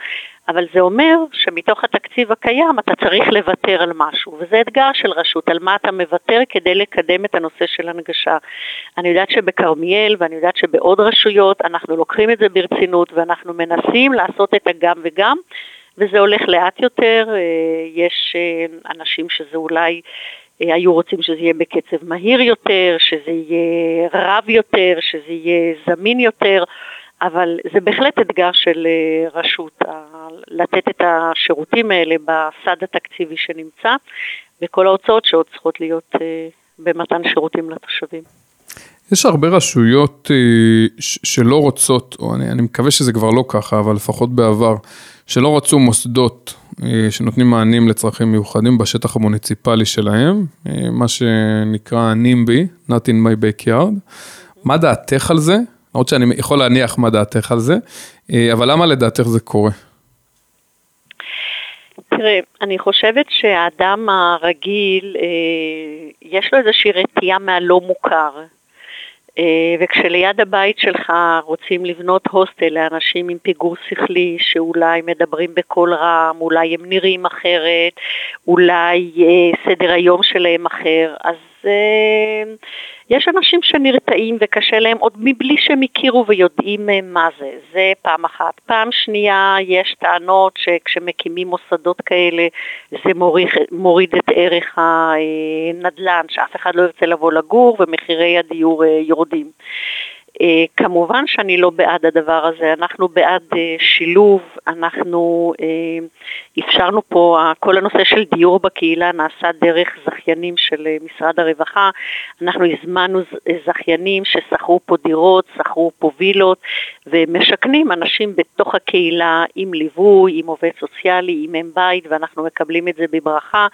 אבל זה אומר שמתוך התקציב הקיים אתה צריך לוותר על משהו, וזה אתגר של רשות, על מה אתה מוותר כדי לקדם את הנושא של הנגשה. אני יודעת שבכרמיאל ואני יודעת שבעוד רשויות אנחנו לוקחים את זה ברצינות ואנחנו מנסים לעשות את הגם וגם. וזה הולך לאט יותר, אה, יש אה, אנשים שזה אולי אה, היו רוצים שזה יהיה בקצב מהיר יותר, שזה יהיה רב יותר, שזה יהיה זמין יותר, אבל זה בהחלט אתגר של רשות, לתת את השירותים האלה בסד התקציבי שנמצא, וכל ההוצאות שעוד צריכות להיות במתן שירותים לתושבים. יש הרבה רשויות שלא רוצות, או אני, אני מקווה שזה כבר לא ככה, אבל לפחות בעבר, שלא רצו מוסדות אה, שנותנים מענים לצרכים מיוחדים בשטח המוניציפלי שלהם, אה, מה שנקרא NIMBY, Not in my backyard. מה דעתך על זה? למרות שאני יכול להניח מה דעתך על זה, אה, אבל למה לדעתך זה קורה? תראה, אני חושבת שהאדם הרגיל, יש לו איזושהי רתיעה מהלא מוכר. אה, וכשליד הבית שלך רוצים לבנות הוסטל לאנשים עם פיגור שכלי שאולי מדברים בקול רם, אולי הם נראים אחרת, אולי אה, סדר היום שלהם אחר, אז אה, יש אנשים שנרתעים וקשה להם עוד מבלי שהם הכירו ויודעים אה, מה זה, זה פעם אחת. פעם שנייה יש טענות שכשמקימים מוסדות כאלה זה מוריד, מוריד את ערך הנדל"ן, שאף אחד לא ירצה לבוא לגור ומחירי הדיור אה, יורדים. אה, כמובן שאני לא בעד הדבר הזה, אנחנו בעד אה, שילוב, אנחנו אה, אפשרנו פה, כל הנושא של דיור בקהילה נעשה דרך זכיינים של משרד הרווחה, אנחנו הזמנו זכיינים ששכרו פה דירות, שכרו פה וילות ומשכנים אנשים בתוך הקהילה עם ליווי, עם עובד סוציאלי, עם אם בית ואנחנו מקבלים את זה בברכה.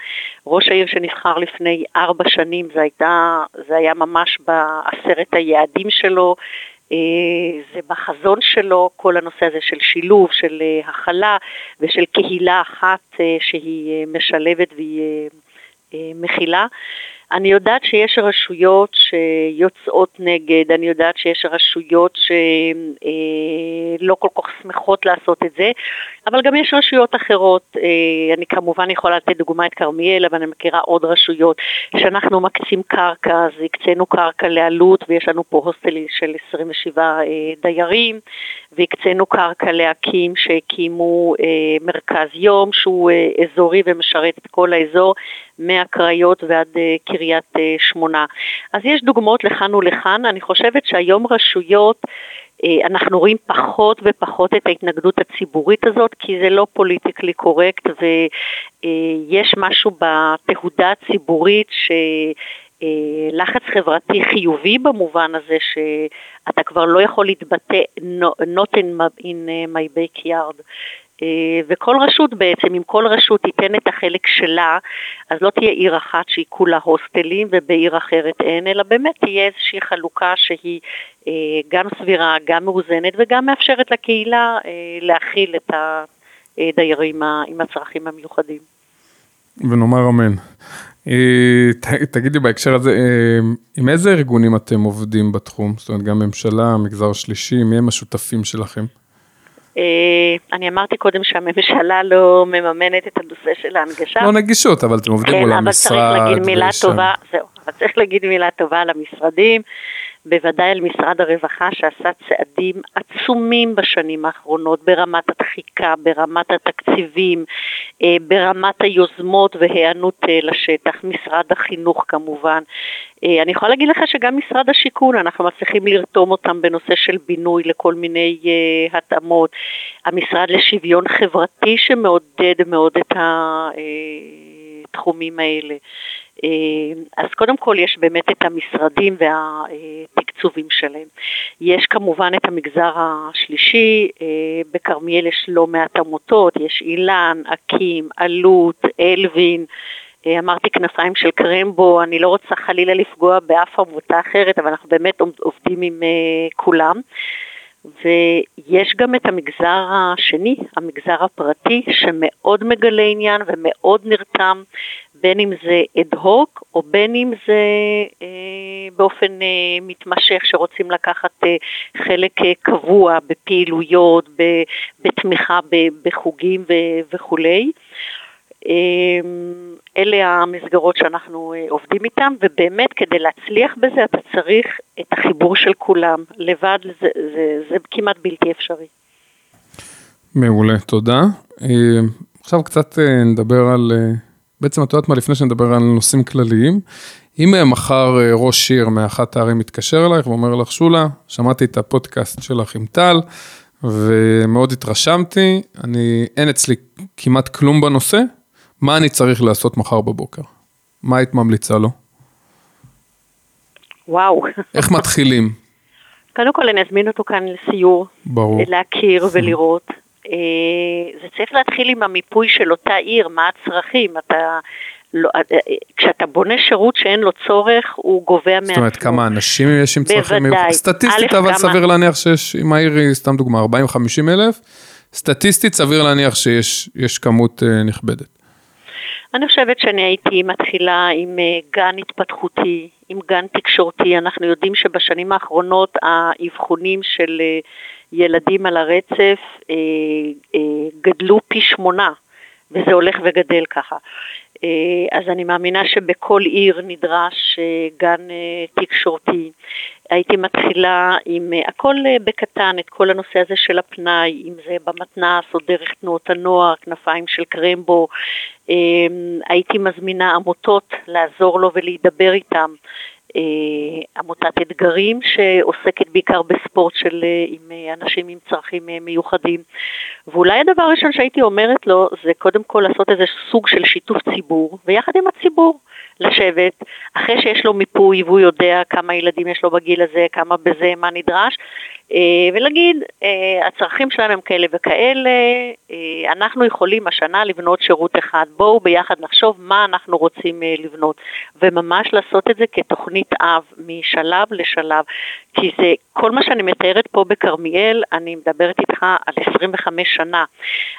ראש העיר שנבחר לפני ארבע שנים זה, הייתה, זה היה ממש בעשרת היעדים שלו זה בחזון שלו, כל הנושא הזה של שילוב, של אה, הכלה ושל קהילה אחת אה, שהיא משלבת והיא מכילה. אני יודעת שיש רשויות שיוצאות נגד, אני יודעת שיש רשויות שלא כל כך שמחות לעשות את זה, אבל גם יש רשויות אחרות, אני כמובן יכולה לתת דוגמא את כרמיאל, אבל אני מכירה עוד רשויות שאנחנו מקצים קרקע, אז הקצינו קרקע לעלות ויש לנו פה הוסטלים של 27 דיירים, והקצינו קרקע להקים שהקימו מרכז יום שהוא אזורי ומשרת את כל האזור, מהקריות ועד קריית אה, שמונה. אז יש דוגמאות לכאן ולכאן, אני חושבת שהיום רשויות אה, אנחנו רואים פחות ופחות את ההתנגדות הציבורית הזאת, כי זה לא פוליטיקלי קורקט ויש משהו בתהודה הציבורית ש... אה, לחץ חברתי חיובי במובן הזה שאתה כבר לא יכול להתבטא not in my backyard. אה, וכל רשות בעצם, אם כל רשות תיתן את החלק שלה, אז לא תהיה עיר אחת שהיא כולה הוסטלים ובעיר אחרת אין, אלא באמת תהיה איזושהי חלוקה שהיא אה, גם סבירה, גם מאוזנת וגם מאפשרת לקהילה אה, להכיל את הדיירים עם הצרכים המיוחדים. ונאמר אמן. תגידי בהקשר הזה, עם איזה ארגונים אתם עובדים בתחום? זאת אומרת, גם ממשלה, מגזר שלישי, מי הם השותפים שלכם? אה, אני אמרתי קודם שהממשלה לא מממנת את הנושא של ההנגשה. לא נגישות, אבל אתם עובדים כן, מול אבל המשרד. צריך להגיד מילה טובה, זהו, אבל צריך להגיד מילה טובה למשרדים, בוודאי על משרד הרווחה שעשה צעדים עצומים בשנים האחרונות ברמת הדחיקה, ברמת התקציבים, אה, ברמת היוזמות והיענות אה, לשטח, משרד החינוך כמובן. אה, אני יכולה להגיד לך שגם משרד השיכון, אנחנו מצליחים לרתום אותם בנושא של בינוי לכל מיני התאמות. המשרד לשוויון חברתי שמעודד מאוד את התחומים האלה. אה, אז קודם כל יש באמת את המשרדים והתקצובים שלהם. יש כמובן את המגזר השלישי, אה, בכרמיאל יש לא מעט עמותות, יש אילן, אקים, אלוט, אלווין, אה, אמרתי כנפיים של קרמבו, אני לא רוצה חלילה לפגוע באף עמותה אחרת, אבל אנחנו באמת עובדים עם כולם. ויש גם את המגזר השני, המגזר הפרטי, שמאוד מגלה עניין ומאוד נרתם, בין אם זה אד הוק או בין אם זה אה, באופן אה, מתמשך, שרוצים לקחת אה, חלק אה, קבוע בפעילויות, ב, בתמיכה ב, בחוגים ו, וכולי. אה, אלה המסגרות שאנחנו אה, עובדים איתן, ובאמת כדי להצליח בזה אתה צריך את החיבור של כולם. לבד זה, זה, זה כמעט בלתי אפשרי. מעולה, תודה. אה, עכשיו קצת אה, נדבר על, בעצם את יודעת מה, לפני שנדבר על נושאים כלליים, אם מחר ראש עיר מאחת הערים מתקשר אלייך ואומר לך, שולה, שמעתי את הפודקאסט שלך עם טל, ומאוד התרשמתי, אני, אין אצלי כמעט כלום בנושא, מה אני צריך לעשות מחר בבוקר? מה היית ממליצה לו? וואו. איך מתחילים? קודם כל אני אזמין אותו כאן לסיור, ברור. להכיר ולראות. אה, זה צריך להתחיל עם המיפוי של אותה עיר, מה הצרכים. אתה, לא, אה, אה, כשאתה בונה שירות שאין לו צורך, הוא גובע מעצמו. זאת אומרת, כמה אנשים יש עם צרכים. מיוחדים? סטטיסטית, אבל כמה- סביר להניח שיש, אם העיר היא, סתם דוגמה, 40-50 אלף, סטטיסטית סביר להניח שיש יש כמות נכבדת. אני חושבת שאני הייתי מתחילה עם אה, גן התפתחותי, עם גן תקשורתי. אנחנו יודעים שבשנים האחרונות האבחונים של אה, ילדים על הרצף אה, גדלו פי שמונה, וזה הולך וגדל ככה. אה, אז אני מאמינה שבכל עיר נדרש אה, גן אה, תקשורתי. הייתי מתחילה עם הכל בקטן, את כל הנושא הזה של הפנאי, אם זה במתנ"ס או דרך תנועות הנוער, כנפיים של קרמבו. הייתי מזמינה עמותות לעזור לו ולהידבר איתם. אה, עמותת אתגרים שעוסקת בעיקר בספורט של אה, עם אה, אנשים עם צרכים מיוחדים. ואולי הדבר הראשון שהייתי אומרת לו זה קודם כל לעשות איזה סוג של שיתוף ציבור, ויחד עם הציבור לשבת, אחרי שיש לו מיפוי והוא יודע כמה ילדים יש לו בגיל הזה, כמה בזה, מה נדרש, ולהגיד, אה, הצרכים שלהם הם כאלה וכאלה, אה, אנחנו יכולים השנה לבנות שירות אחד, בואו ביחד נחשוב מה אנחנו רוצים אה, לבנות, וממש לעשות את זה כתוכנית אב, משלב לשלב, כי זה, כל מה שאני מתארת פה בכרמיאל, אני מדברת איתך על 25 שנה.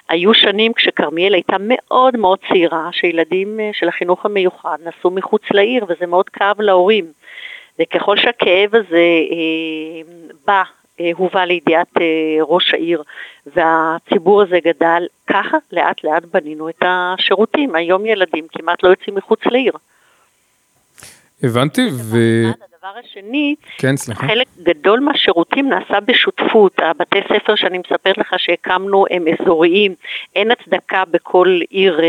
היו שנים כשכרמיאל הייתה מאוד מאוד צעירה, שילדים אה, של החינוך המיוחד נסעו מחוץ לעיר, וזה מאוד כאב להורים. וככל שהכאב הזה אה, בא, אה, הובא לידיעת אה, ראש העיר, והציבור הזה גדל, ככה לאט לאט בנינו את השירותים. היום ילדים כמעט לא יוצאים מחוץ לעיר. הבנתי, ו... הדבר השני, כן, סליחה. חלק גדול מהשירותים נעשה בשותפות. הבתי ספר שאני מספרת לך שהקמנו הם אזוריים. אין הצדקה בכל עיר אה,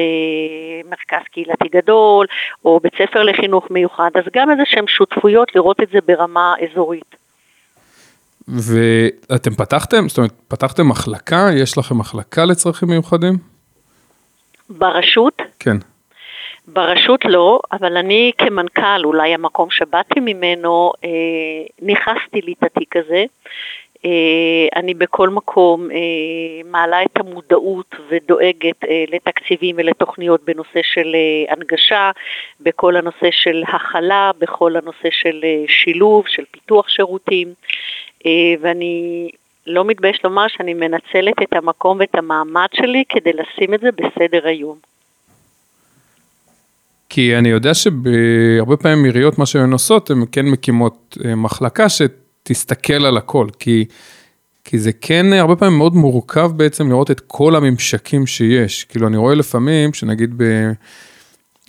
מרכז קהילתי גדול, או בית ספר לחינוך מיוחד, אז גם איזה שהן שותפויות לראות את זה ברמה אזורית. ואתם פתחתם, זאת אומרת, פתחתם מחלקה? יש לכם מחלקה לצרכים מיוחדים? ברשות, כן. ברשות לא, אבל אני כמנכ"ל, אולי המקום שבאתי ממנו, אה, ניכסתי לי את התיק הזה. אה, אני בכל מקום אה, מעלה את המודעות ודואגת אה, לתקציבים ולתוכניות בנושא של אה, הנגשה, בכל הנושא של הכלה, בכל הנושא של אה, שילוב, של פיתוח שירותים, ואני לא מתבייש לומר שאני מנצלת את המקום ואת המעמד שלי כדי לשים את זה בסדר היום. כי אני יודע שהרבה פעמים עיריות, מה שהן עושות, הן כן מקימות אה, מחלקה שתסתכל על הכל, כי כי זה כן הרבה פעמים מאוד מורכב בעצם לראות את כל הממשקים שיש. כאילו אני רואה לפעמים שנגיד ב...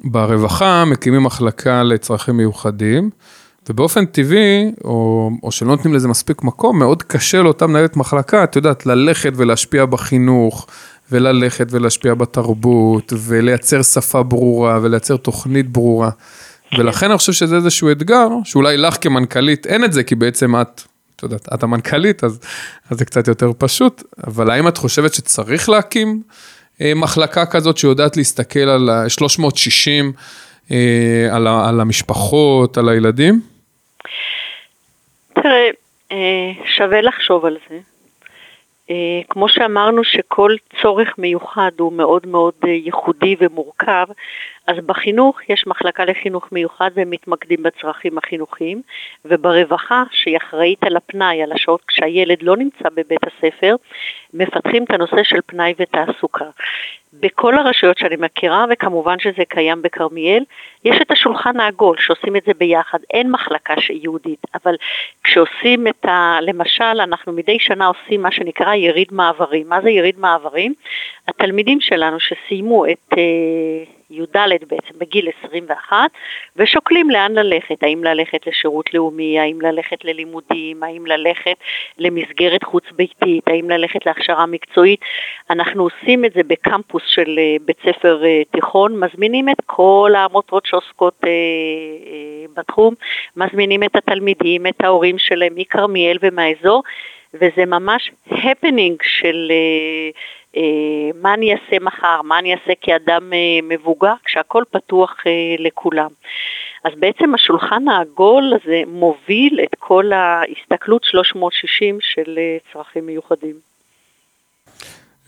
ברווחה מקימים מחלקה לצרכים מיוחדים, ובאופן טבעי, או, או שלא נותנים לזה מספיק מקום, מאוד קשה לאותה מנהלת מחלקה, את יודעת, ללכת ולהשפיע בחינוך, וללכת ולהשפיע בתרבות, ולייצר שפה ברורה, ולייצר תוכנית ברורה. ולכן אני חושב שזה איזשהו אתגר, שאולי לך כמנכ"לית אין את זה, כי בעצם את, את יודעת, את המנכ"לית, אז, אז זה קצת יותר פשוט, אבל האם את חושבת שצריך להקים אה, מחלקה כזאת שיודעת להסתכל על 360, אה, על, על המשפחות, על הילדים? תראה, אה, שווה לחשוב על זה. אה, כמו שאמרנו שכל צורך מיוחד הוא מאוד מאוד אה, ייחודי ומורכב, אז בחינוך יש מחלקה לחינוך מיוחד והם מתמקדים בצרכים החינוכיים, וברווחה, שהיא אחראית על הפנאי, על השעות כשהילד לא נמצא בבית הספר, מפתחים את הנושא של פנאי ותעסוקה. בכל הרשויות שאני מכירה, וכמובן שזה קיים בכרמיאל, יש את השולחן העגול שעושים את זה ביחד, אין מחלקה ייעודית, אבל כשעושים את ה... למשל, אנחנו מדי שנה עושים מה שנקרא יריד מעברים. מה זה יריד מעברים? התלמידים שלנו שסיימו את... י"ד בעצם, בגיל 21, ושוקלים לאן ללכת, האם ללכת לשירות לאומי, האם ללכת ללימודים, האם ללכת למסגרת חוץ ביתית, האם ללכת להכשרה מקצועית. אנחנו עושים את זה בקמפוס של אה, בית ספר אה, תיכון, מזמינים את כל העמותות שעוסקות אה, בתחום, מזמינים את התלמידים, את ההורים שלהם מכרמיאל ומהאזור, וזה ממש הפנינג של... אה, מה אני אעשה מחר, מה אני אעשה כאדם אה, מבוגר, כשהכול פתוח אה, לכולם. אז בעצם השולחן העגול הזה מוביל את כל ההסתכלות 360 של צרכים מיוחדים.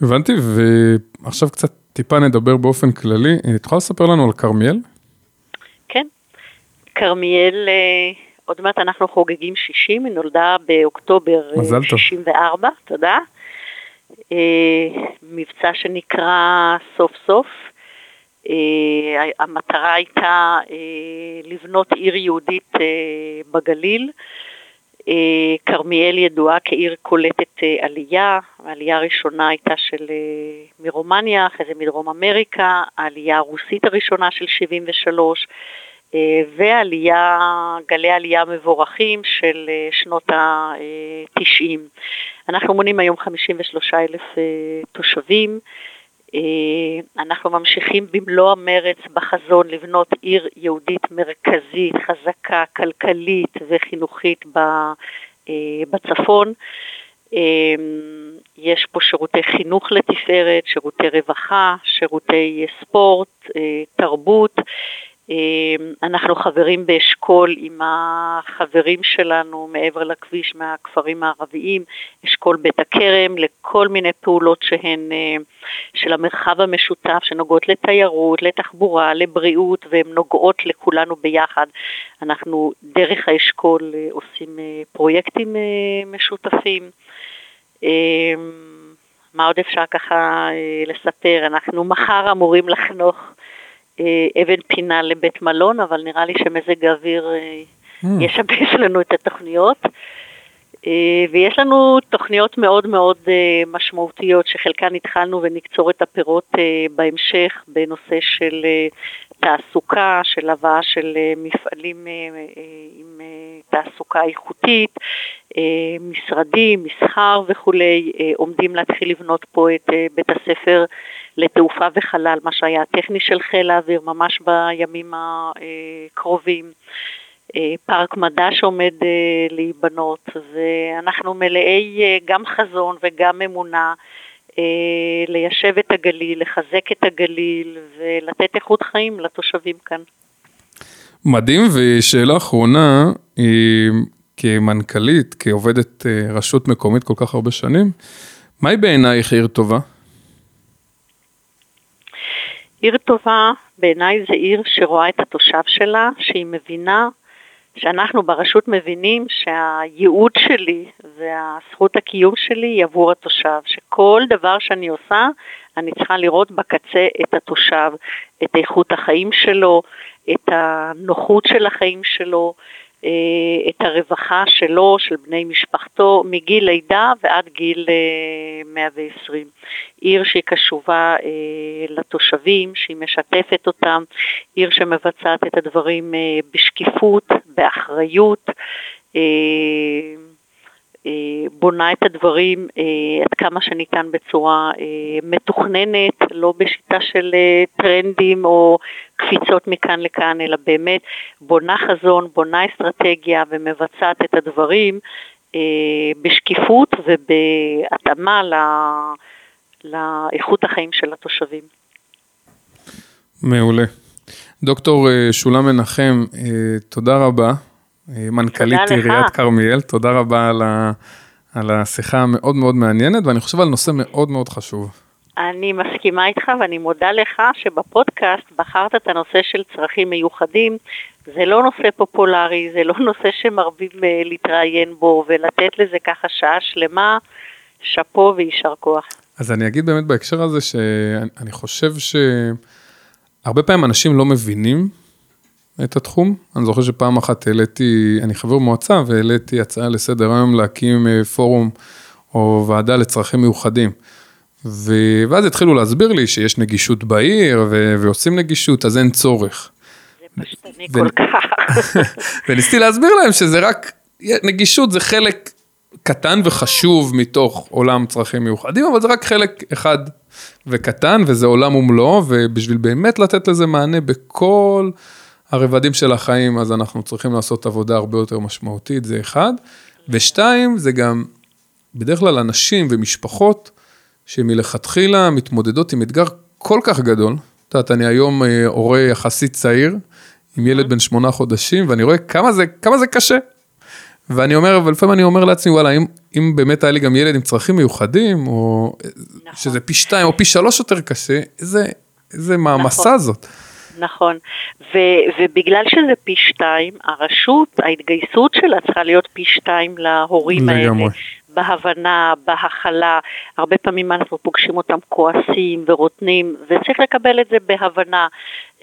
הבנתי, ועכשיו קצת טיפה נדבר באופן כללי. את יכולה לספר לנו על כרמיאל? כן, כרמיאל, עוד מעט אנחנו חוגגים 60, היא נולדה באוקטובר 64, תודה. אה, מבצע שנקרא סוף סוף. אה, המטרה הייתה אה, לבנות עיר יהודית בגליל. כרמיאל ידועה כעיר קולטת עלייה, העלייה הראשונה הייתה של מרומניה, אחרי זה מדרום אמריקה, העלייה הרוסית הראשונה של 73, ועלייה, גלי עלייה מבורכים של שנות ה-90. אנחנו מונים היום 53 אלף אה, תושבים. אה, אנחנו ממשיכים במלוא המרץ בחזון לבנות עיר יהודית מרכזית, חזקה, כלכלית וחינוכית אה, בצפון. יש פה שירותי חינוך לתפארת, שירותי רווחה, שירותי ספורט, תרבות. אמ, אנחנו חברים באשכול עם החברים שלנו מעבר לכביש מהכפרים הערביים, אשכול בית הכרם, לכל מיני פעולות שהן אה, של המרחב המשותף, שנוגעות לתיירות, לתחבורה, לבריאות, והן נוגעות לכולנו ביחד. אנחנו דרך האשכול אה, עושים אה, פרויקטים משותפים. אמ, מה עוד אפשר ככה לספר? אנחנו מחר אמורים לחנוך אבן פינה לבית מלון, אבל נראה לי שמזג האוויר אה, mm. ישבש לנו את התוכניות. אה, ויש לנו תוכניות מאוד מאוד משמעותיות שחלקן התחלנו ונקצור את הפירות בהמשך בנושא של תעסוקה, של הבאה של מפעלים עם תעסוקה איכותית, משרדים, מסחר וכולי, עומדים להתחיל לבנות פה את בית הספר לתעופה וחלל, מה שהיה הטכני של חיל האוויר ממש בימים הקרובים. אה, פארק מדע שעומד אה, להיבנות, ואנחנו מלאי אה, גם חזון וגם אמונה ליישב את הגליל, לחזק את הגליל ולתת איכות חיים לתושבים כאן. מדהים, ושאלה אחרונה, כמנכ"לית, כעובדת רשות מקומית כל כך הרבה שנים, מהי בעינייך עיר טובה? עיר טובה בעיניי זה עיר שרואה את התושב שלה, שהיא מבינה, שאנחנו ברשות מבינים שהייעוד שלי והזכות הקיום שלי היא עבור התושב, שכל דבר שאני עושה אני צריכה לראות בקצה את התושב, את איכות החיים שלו, את הנוחות של החיים שלו, אה, את הרווחה שלו, של בני משפחתו, מגיל לידה ועד גיל 120. עיר שהיא קשובה לתושבים, שהיא משתפת אותם, עיר שמבצעת את הדברים בשקיפות, באחריות. אה, בונה את הדברים אה, עד כמה שניתן בצורה אה, מתוכננת, לא בשיטה של טרנדים או קפיצות מכאן לכאן, אלא באמת בונה חזון, בונה אסטרטגיה ומבצעת את הדברים בשקיפות ובהתאמה לאיכות החיים של התושבים. מעולה. דוקטור שולה מנחם, תודה רבה. מנכ"לית עיריית כרמיאל, תודה רבה על, ה, על השיחה המאוד מאוד מעניינת, ואני חושב על נושא מאוד מאוד חשוב. אני מסכימה איתך ואני מודה לך שבפודקאסט בחרת את הנושא של צרכים מיוחדים. זה לא נושא פופולרי, זה לא נושא שמרבים אה, להתראיין בו ולתת לזה ככה שעה שלמה, שאפו ויישר כוח. אז אני אגיד באמת בהקשר הזה שאני חושב שהרבה פעמים אנשים לא מבינים את התחום. אני זוכר שפעם אחת העליתי, אני חבר מועצה והעליתי הצעה לסדר היום להקים אה, פורום או ועדה לצרכים מיוחדים. ו... ואז התחילו להסביר לי שיש נגישות בעיר ו... ועושים נגישות, אז אין צורך. זה פשטני ו... כל כך. וניסיתי להסביר להם שזה רק, נגישות זה חלק קטן וחשוב מתוך עולם צרכים מיוחדים, אבל זה רק חלק אחד וקטן, וזה עולם ומלואו, ובשביל באמת לתת לזה מענה בכל... הרבדים של החיים, אז אנחנו צריכים לעשות עבודה הרבה יותר משמעותית, זה אחד. ושתיים, זה גם בדרך כלל אנשים ומשפחות שמלכתחילה מתמודדות עם אתגר כל כך גדול. את יודעת, אני היום אה, הורה יחסית צעיר, עם ילד בן שמונה חודשים, ואני רואה כמה זה, כמה זה קשה. ואני אומר, אבל לפעמים אני אומר לעצמי, וואלה, אם, אם באמת היה לי גם ילד עם צרכים מיוחדים, או נכון. שזה פי שתיים או פי שלוש יותר קשה, איזה, איזה מעמסה נכון. זאת. נכון, ו- ובגלל שזה פי שתיים, הרשות, ההתגייסות שלה צריכה להיות פי שתיים להורים האלה. בהבנה, בהכלה, הרבה פעמים אנחנו פוגשים אותם כועסים ורוטנים, וצריך לקבל את זה בהבנה,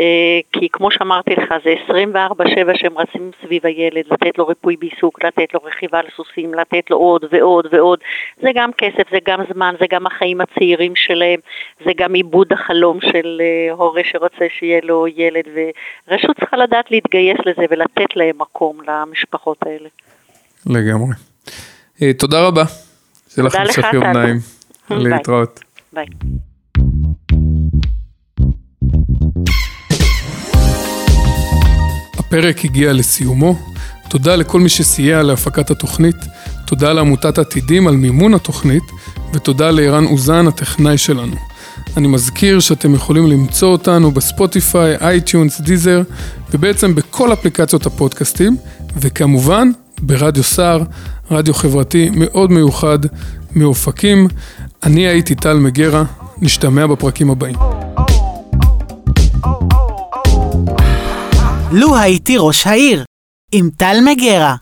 אה, כי כמו שאמרתי לך, זה 24/7 שהם רצים סביב הילד, לתת לו ריפוי בעיסוק, לתת לו רכיבה על סוסים, לתת לו עוד ועוד ועוד, זה גם כסף, זה גם זמן, זה גם החיים הצעירים שלהם, זה גם עיבוד החלום של אה, הורה שרוצה שיהיה לו ילד, ורשות צריכה לדעת להתגייס לזה ולתת להם מקום למשפחות האלה. לגמרי. אה, תודה רבה. שיהיה לך המשך יום נעים. להתראות. ביי. הפרק הגיע לסיומו. תודה לכל מי שסייע להפקת התוכנית, תודה לעמותת עתידים על מימון התוכנית, ותודה לערן אוזן, הטכנאי שלנו. אני מזכיר שאתם יכולים למצוא אותנו בספוטיפיי, אייטיונס, דיזר, ובעצם בכל אפליקציות הפודקאסטים, וכמובן ברדיו סער, רדיו חברתי מאוד מיוחד מאופקים. אני הייתי טל מגרה, נשתמע בפרקים הבאים. לו הייתי ראש העיר, עם טל מגרה.